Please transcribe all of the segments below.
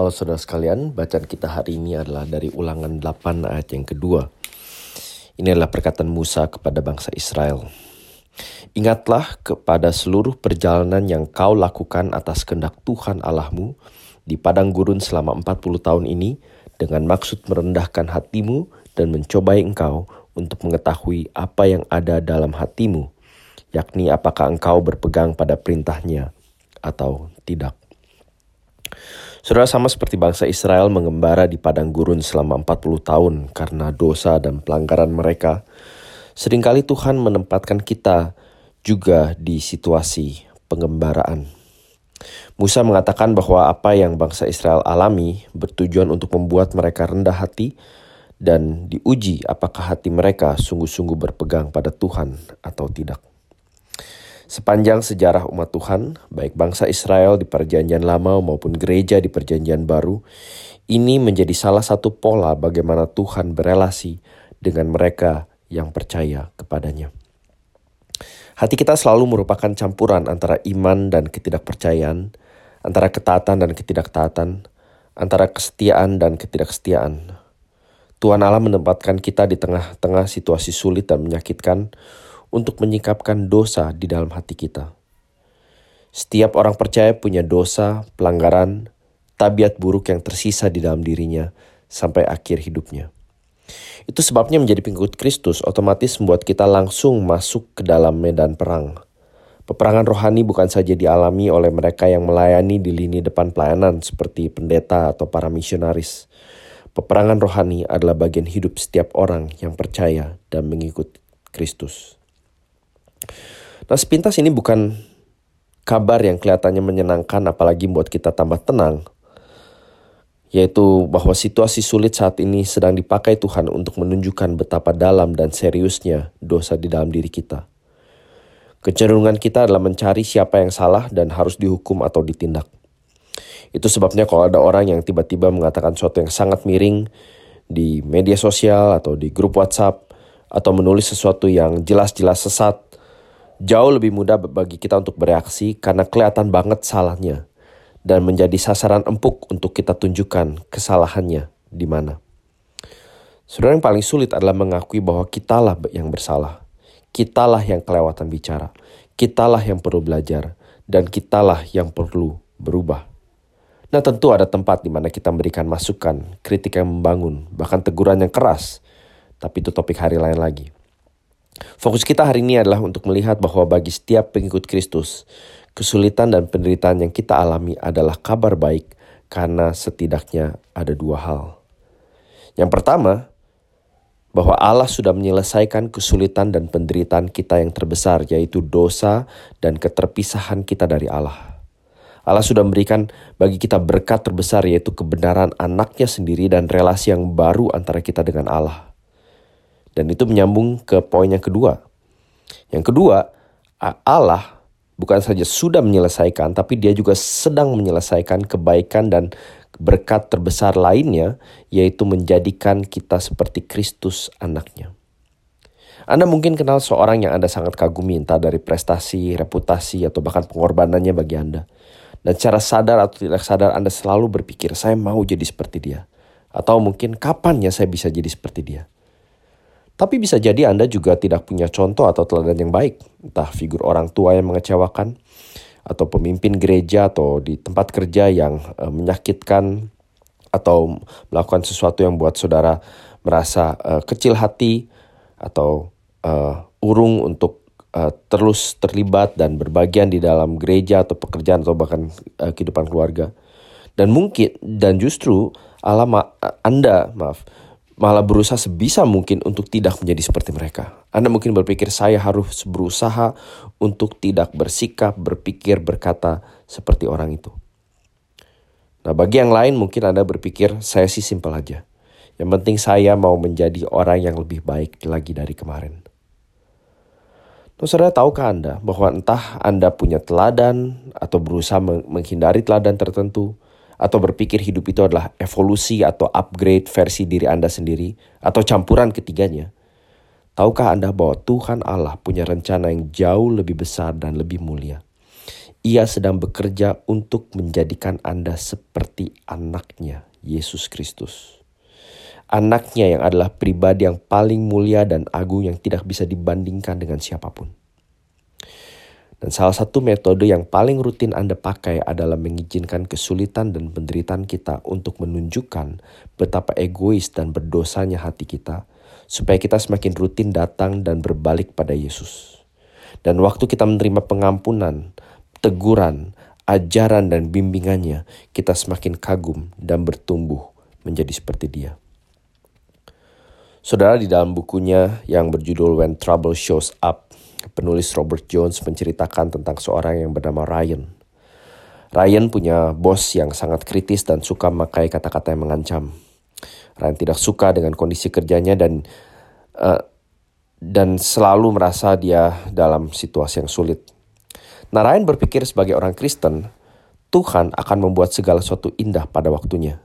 Halo saudara sekalian, bacaan kita hari ini adalah dari ulangan 8 ayat yang kedua. Ini adalah perkataan Musa kepada bangsa Israel. Ingatlah kepada seluruh perjalanan yang kau lakukan atas kehendak Tuhan Allahmu di padang gurun selama 40 tahun ini dengan maksud merendahkan hatimu dan mencobai engkau untuk mengetahui apa yang ada dalam hatimu, yakni apakah engkau berpegang pada perintahnya atau tidak. Saudara sama seperti bangsa Israel mengembara di padang gurun selama 40 tahun karena dosa dan pelanggaran mereka. Seringkali Tuhan menempatkan kita juga di situasi pengembaraan. Musa mengatakan bahwa apa yang bangsa Israel alami bertujuan untuk membuat mereka rendah hati dan diuji apakah hati mereka sungguh-sungguh berpegang pada Tuhan atau tidak. Sepanjang sejarah umat Tuhan, baik bangsa Israel di Perjanjian Lama maupun gereja di Perjanjian Baru, ini menjadi salah satu pola bagaimana Tuhan berelasi dengan mereka yang percaya kepadanya. Hati kita selalu merupakan campuran antara iman dan ketidakpercayaan, antara ketaatan dan ketidaktaatan, antara kesetiaan dan ketidaksetiaan. Tuhan Allah menempatkan kita di tengah-tengah situasi sulit dan menyakitkan untuk menyikapkan dosa di dalam hati kita. Setiap orang percaya punya dosa, pelanggaran, tabiat buruk yang tersisa di dalam dirinya sampai akhir hidupnya. Itu sebabnya menjadi pengikut Kristus otomatis membuat kita langsung masuk ke dalam medan perang. Peperangan rohani bukan saja dialami oleh mereka yang melayani di lini depan pelayanan seperti pendeta atau para misionaris. Peperangan rohani adalah bagian hidup setiap orang yang percaya dan mengikut Kristus. Nah sepintas ini bukan kabar yang kelihatannya menyenangkan apalagi buat kita tambah tenang. Yaitu bahwa situasi sulit saat ini sedang dipakai Tuhan untuk menunjukkan betapa dalam dan seriusnya dosa di dalam diri kita. Kecenderungan kita adalah mencari siapa yang salah dan harus dihukum atau ditindak. Itu sebabnya kalau ada orang yang tiba-tiba mengatakan sesuatu yang sangat miring di media sosial atau di grup WhatsApp atau menulis sesuatu yang jelas-jelas sesat Jauh lebih mudah bagi kita untuk bereaksi karena kelihatan banget salahnya dan menjadi sasaran empuk untuk kita tunjukkan kesalahannya di mana. Saudara yang paling sulit adalah mengakui bahwa kitalah yang bersalah. Kitalah yang kelewatan bicara. Kitalah yang perlu belajar. Dan kitalah yang perlu berubah. Nah tentu ada tempat di mana kita memberikan masukan, kritik yang membangun, bahkan teguran yang keras. Tapi itu topik hari lain lagi. Fokus kita hari ini adalah untuk melihat bahwa bagi setiap pengikut Kristus, kesulitan dan penderitaan yang kita alami adalah kabar baik karena setidaknya ada dua hal. Yang pertama, bahwa Allah sudah menyelesaikan kesulitan dan penderitaan kita yang terbesar, yaitu dosa dan keterpisahan kita dari Allah. Allah sudah memberikan bagi kita berkat terbesar, yaitu kebenaran anaknya sendiri dan relasi yang baru antara kita dengan Allah. Dan itu menyambung ke poin yang kedua. Yang kedua, Allah bukan saja sudah menyelesaikan, tapi dia juga sedang menyelesaikan kebaikan dan berkat terbesar lainnya, yaitu menjadikan kita seperti Kristus anaknya. Anda mungkin kenal seorang yang Anda sangat kagumi entah dari prestasi, reputasi, atau bahkan pengorbanannya bagi Anda. Dan secara sadar atau tidak sadar Anda selalu berpikir, saya mau jadi seperti dia. Atau mungkin kapan ya saya bisa jadi seperti dia. Tapi bisa jadi Anda juga tidak punya contoh atau teladan yang baik, entah figur orang tua yang mengecewakan, atau pemimpin gereja atau di tempat kerja yang uh, menyakitkan, atau melakukan sesuatu yang buat saudara merasa uh, kecil hati, atau uh, urung untuk uh, terus terlibat dan berbagian di dalam gereja atau pekerjaan atau bahkan uh, kehidupan keluarga. Dan mungkin dan justru Allah Anda maaf malah berusaha sebisa mungkin untuk tidak menjadi seperti mereka. Anda mungkin berpikir saya harus berusaha untuk tidak bersikap, berpikir, berkata seperti orang itu. Nah bagi yang lain mungkin Anda berpikir saya sih simpel aja. Yang penting saya mau menjadi orang yang lebih baik lagi dari kemarin. Nah, saudara tahukah Anda bahwa entah Anda punya teladan atau berusaha menghindari teladan tertentu, atau berpikir hidup itu adalah evolusi atau upgrade versi diri Anda sendiri atau campuran ketiganya. Tahukah Anda bahwa Tuhan Allah punya rencana yang jauh lebih besar dan lebih mulia? ia sedang bekerja untuk menjadikan Anda seperti anaknya, Yesus Kristus. Anaknya yang adalah pribadi yang paling mulia dan agung yang tidak bisa dibandingkan dengan siapa pun. Dan salah satu metode yang paling rutin Anda pakai adalah mengizinkan kesulitan dan penderitaan kita untuk menunjukkan betapa egois dan berdosanya hati kita, supaya kita semakin rutin datang dan berbalik pada Yesus. Dan waktu kita menerima pengampunan, teguran, ajaran, dan bimbingannya, kita semakin kagum dan bertumbuh menjadi seperti Dia. Saudara, di dalam bukunya yang berjudul When Trouble Shows Up, penulis Robert Jones menceritakan tentang seorang yang bernama Ryan. Ryan punya bos yang sangat kritis dan suka memakai kata-kata yang mengancam. Ryan tidak suka dengan kondisi kerjanya dan uh, dan selalu merasa dia dalam situasi yang sulit. Nah, Ryan berpikir sebagai orang Kristen, Tuhan akan membuat segala sesuatu indah pada waktunya.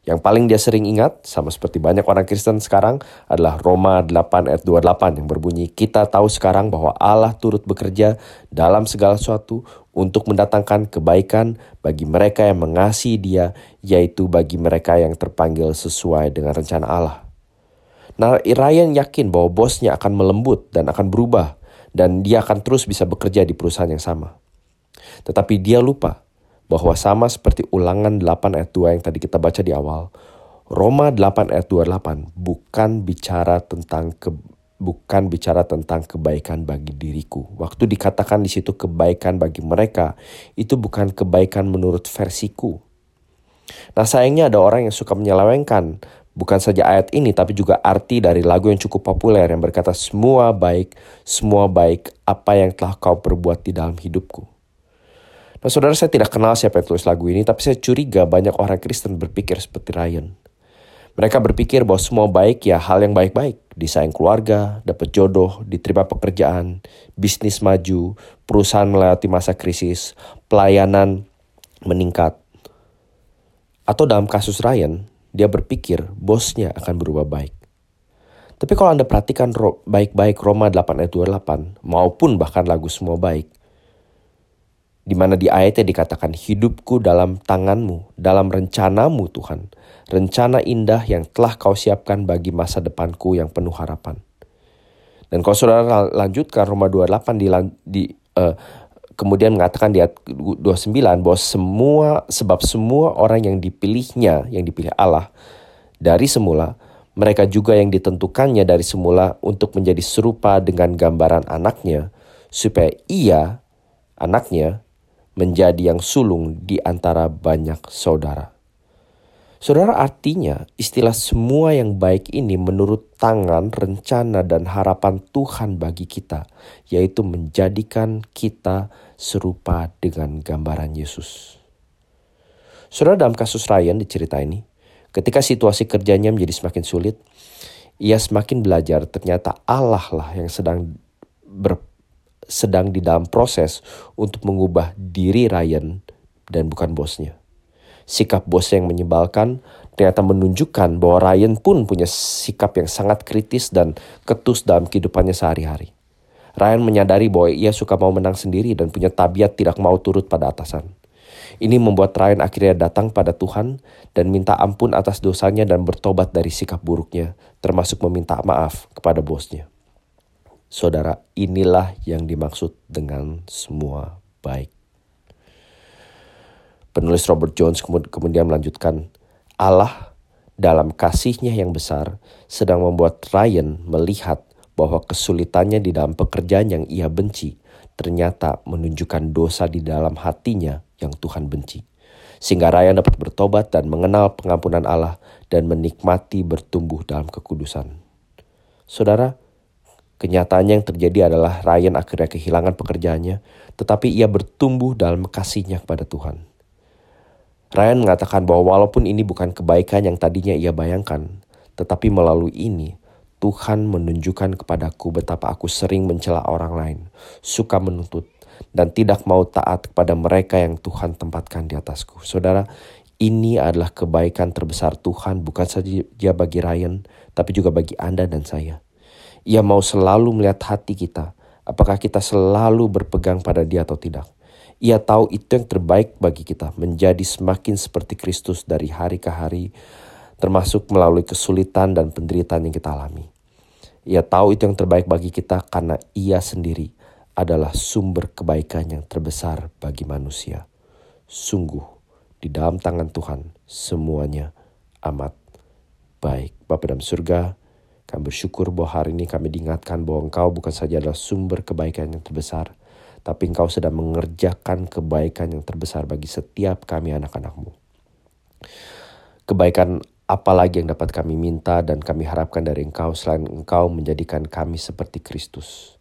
Yang paling dia sering ingat, sama seperti banyak orang Kristen sekarang, adalah Roma 8 ayat 28 yang berbunyi, Kita tahu sekarang bahwa Allah turut bekerja dalam segala sesuatu untuk mendatangkan kebaikan bagi mereka yang mengasihi dia, yaitu bagi mereka yang terpanggil sesuai dengan rencana Allah. Nah, Ryan yakin bahwa bosnya akan melembut dan akan berubah, dan dia akan terus bisa bekerja di perusahaan yang sama. Tetapi dia lupa bahwa sama seperti ulangan 8 ayat 2 yang tadi kita baca di awal, Roma 8 ayat 28 bukan bicara tentang ke, bukan bicara tentang kebaikan bagi diriku. Waktu dikatakan di situ kebaikan bagi mereka, itu bukan kebaikan menurut versiku. Nah sayangnya ada orang yang suka menyelewengkan bukan saja ayat ini tapi juga arti dari lagu yang cukup populer yang berkata semua baik, semua baik apa yang telah kau perbuat di dalam hidupku. Nah saudara saya tidak kenal siapa yang tulis lagu ini, tapi saya curiga banyak orang Kristen berpikir seperti Ryan. Mereka berpikir bahwa semua baik ya hal yang baik-baik. Disayang keluarga, dapat jodoh, diterima pekerjaan, bisnis maju, perusahaan melewati masa krisis, pelayanan meningkat. Atau dalam kasus Ryan, dia berpikir bosnya akan berubah baik. Tapi kalau Anda perhatikan baik-baik Roma 8 ayat 28 maupun bahkan lagu semua baik, di mana di ayatnya dikatakan hidupku dalam tanganmu, dalam rencanamu Tuhan. Rencana indah yang telah kau siapkan bagi masa depanku yang penuh harapan. Dan kalau saudara lanjutkan Roma 28 di, di uh, kemudian mengatakan di ayat 29 bahwa semua sebab semua orang yang dipilihnya, yang dipilih Allah dari semula, mereka juga yang ditentukannya dari semula untuk menjadi serupa dengan gambaran anaknya, supaya ia, anaknya, menjadi yang sulung di antara banyak saudara. Saudara artinya istilah semua yang baik ini menurut tangan, rencana dan harapan Tuhan bagi kita, yaitu menjadikan kita serupa dengan gambaran Yesus. Saudara dalam kasus Ryan di cerita ini, ketika situasi kerjanya menjadi semakin sulit, ia semakin belajar ternyata Allah lah yang sedang ber, sedang di dalam proses untuk mengubah diri Ryan dan bukan bosnya. Sikap bos yang menyebalkan ternyata menunjukkan bahwa Ryan pun punya sikap yang sangat kritis dan ketus dalam kehidupannya sehari-hari. Ryan menyadari bahwa ia suka mau menang sendiri dan punya tabiat tidak mau turut pada atasan. Ini membuat Ryan akhirnya datang pada Tuhan dan minta ampun atas dosanya dan bertobat dari sikap buruknya, termasuk meminta maaf kepada bosnya. Saudara, inilah yang dimaksud dengan semua baik. Penulis Robert Jones kemudian melanjutkan, Allah dalam kasihnya yang besar sedang membuat Ryan melihat bahwa kesulitannya di dalam pekerjaan yang ia benci ternyata menunjukkan dosa di dalam hatinya yang Tuhan benci. Sehingga Ryan dapat bertobat dan mengenal pengampunan Allah dan menikmati bertumbuh dalam kekudusan. Saudara, Kenyataannya yang terjadi adalah Ryan akhirnya kehilangan pekerjaannya, tetapi ia bertumbuh dalam kasihnya kepada Tuhan. Ryan mengatakan bahwa walaupun ini bukan kebaikan yang tadinya ia bayangkan, tetapi melalui ini Tuhan menunjukkan kepadaku betapa aku sering mencela orang lain, suka menuntut, dan tidak mau taat kepada mereka yang Tuhan tempatkan di atasku. Saudara, ini adalah kebaikan terbesar Tuhan bukan saja bagi Ryan, tapi juga bagi Anda dan saya. Ia mau selalu melihat hati kita, apakah kita selalu berpegang pada dia atau tidak. Ia tahu itu yang terbaik bagi kita, menjadi semakin seperti Kristus dari hari ke hari, termasuk melalui kesulitan dan penderitaan yang kita alami. Ia tahu itu yang terbaik bagi kita karena ia sendiri adalah sumber kebaikan yang terbesar bagi manusia. Sungguh, di dalam tangan Tuhan semuanya amat baik. Bapa dalam surga, kami bersyukur bahwa hari ini kami diingatkan bahwa Engkau bukan saja adalah sumber kebaikan yang terbesar, tapi Engkau sedang mengerjakan kebaikan yang terbesar bagi setiap kami anak-anakmu. Kebaikan apa lagi yang dapat kami minta dan kami harapkan dari Engkau selain Engkau menjadikan kami seperti Kristus.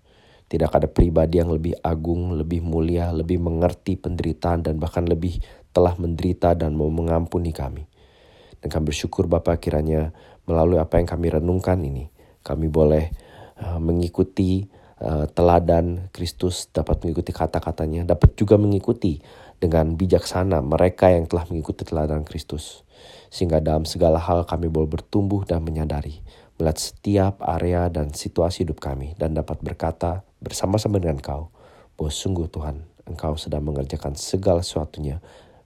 Tidak ada pribadi yang lebih agung, lebih mulia, lebih mengerti penderitaan dan bahkan lebih telah menderita dan mau mengampuni kami. Dan kami bersyukur Bapak kiranya melalui apa yang kami renungkan ini, kami boleh uh, mengikuti uh, teladan Kristus, dapat mengikuti kata-katanya, dapat juga mengikuti dengan bijaksana mereka yang telah mengikuti teladan Kristus. Sehingga dalam segala hal kami boleh bertumbuh dan menyadari melihat setiap area dan situasi hidup kami dan dapat berkata bersama-sama dengan Kau bahwa sungguh Tuhan Engkau sedang mengerjakan segala sesuatunya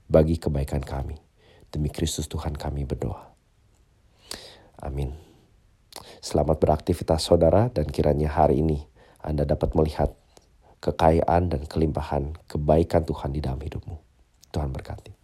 bagi kebaikan kami. Demi Kristus Tuhan kami berdoa. Amin. Selamat beraktivitas saudara dan kiranya hari ini Anda dapat melihat kekayaan dan kelimpahan kebaikan Tuhan di dalam hidupmu. Tuhan berkati.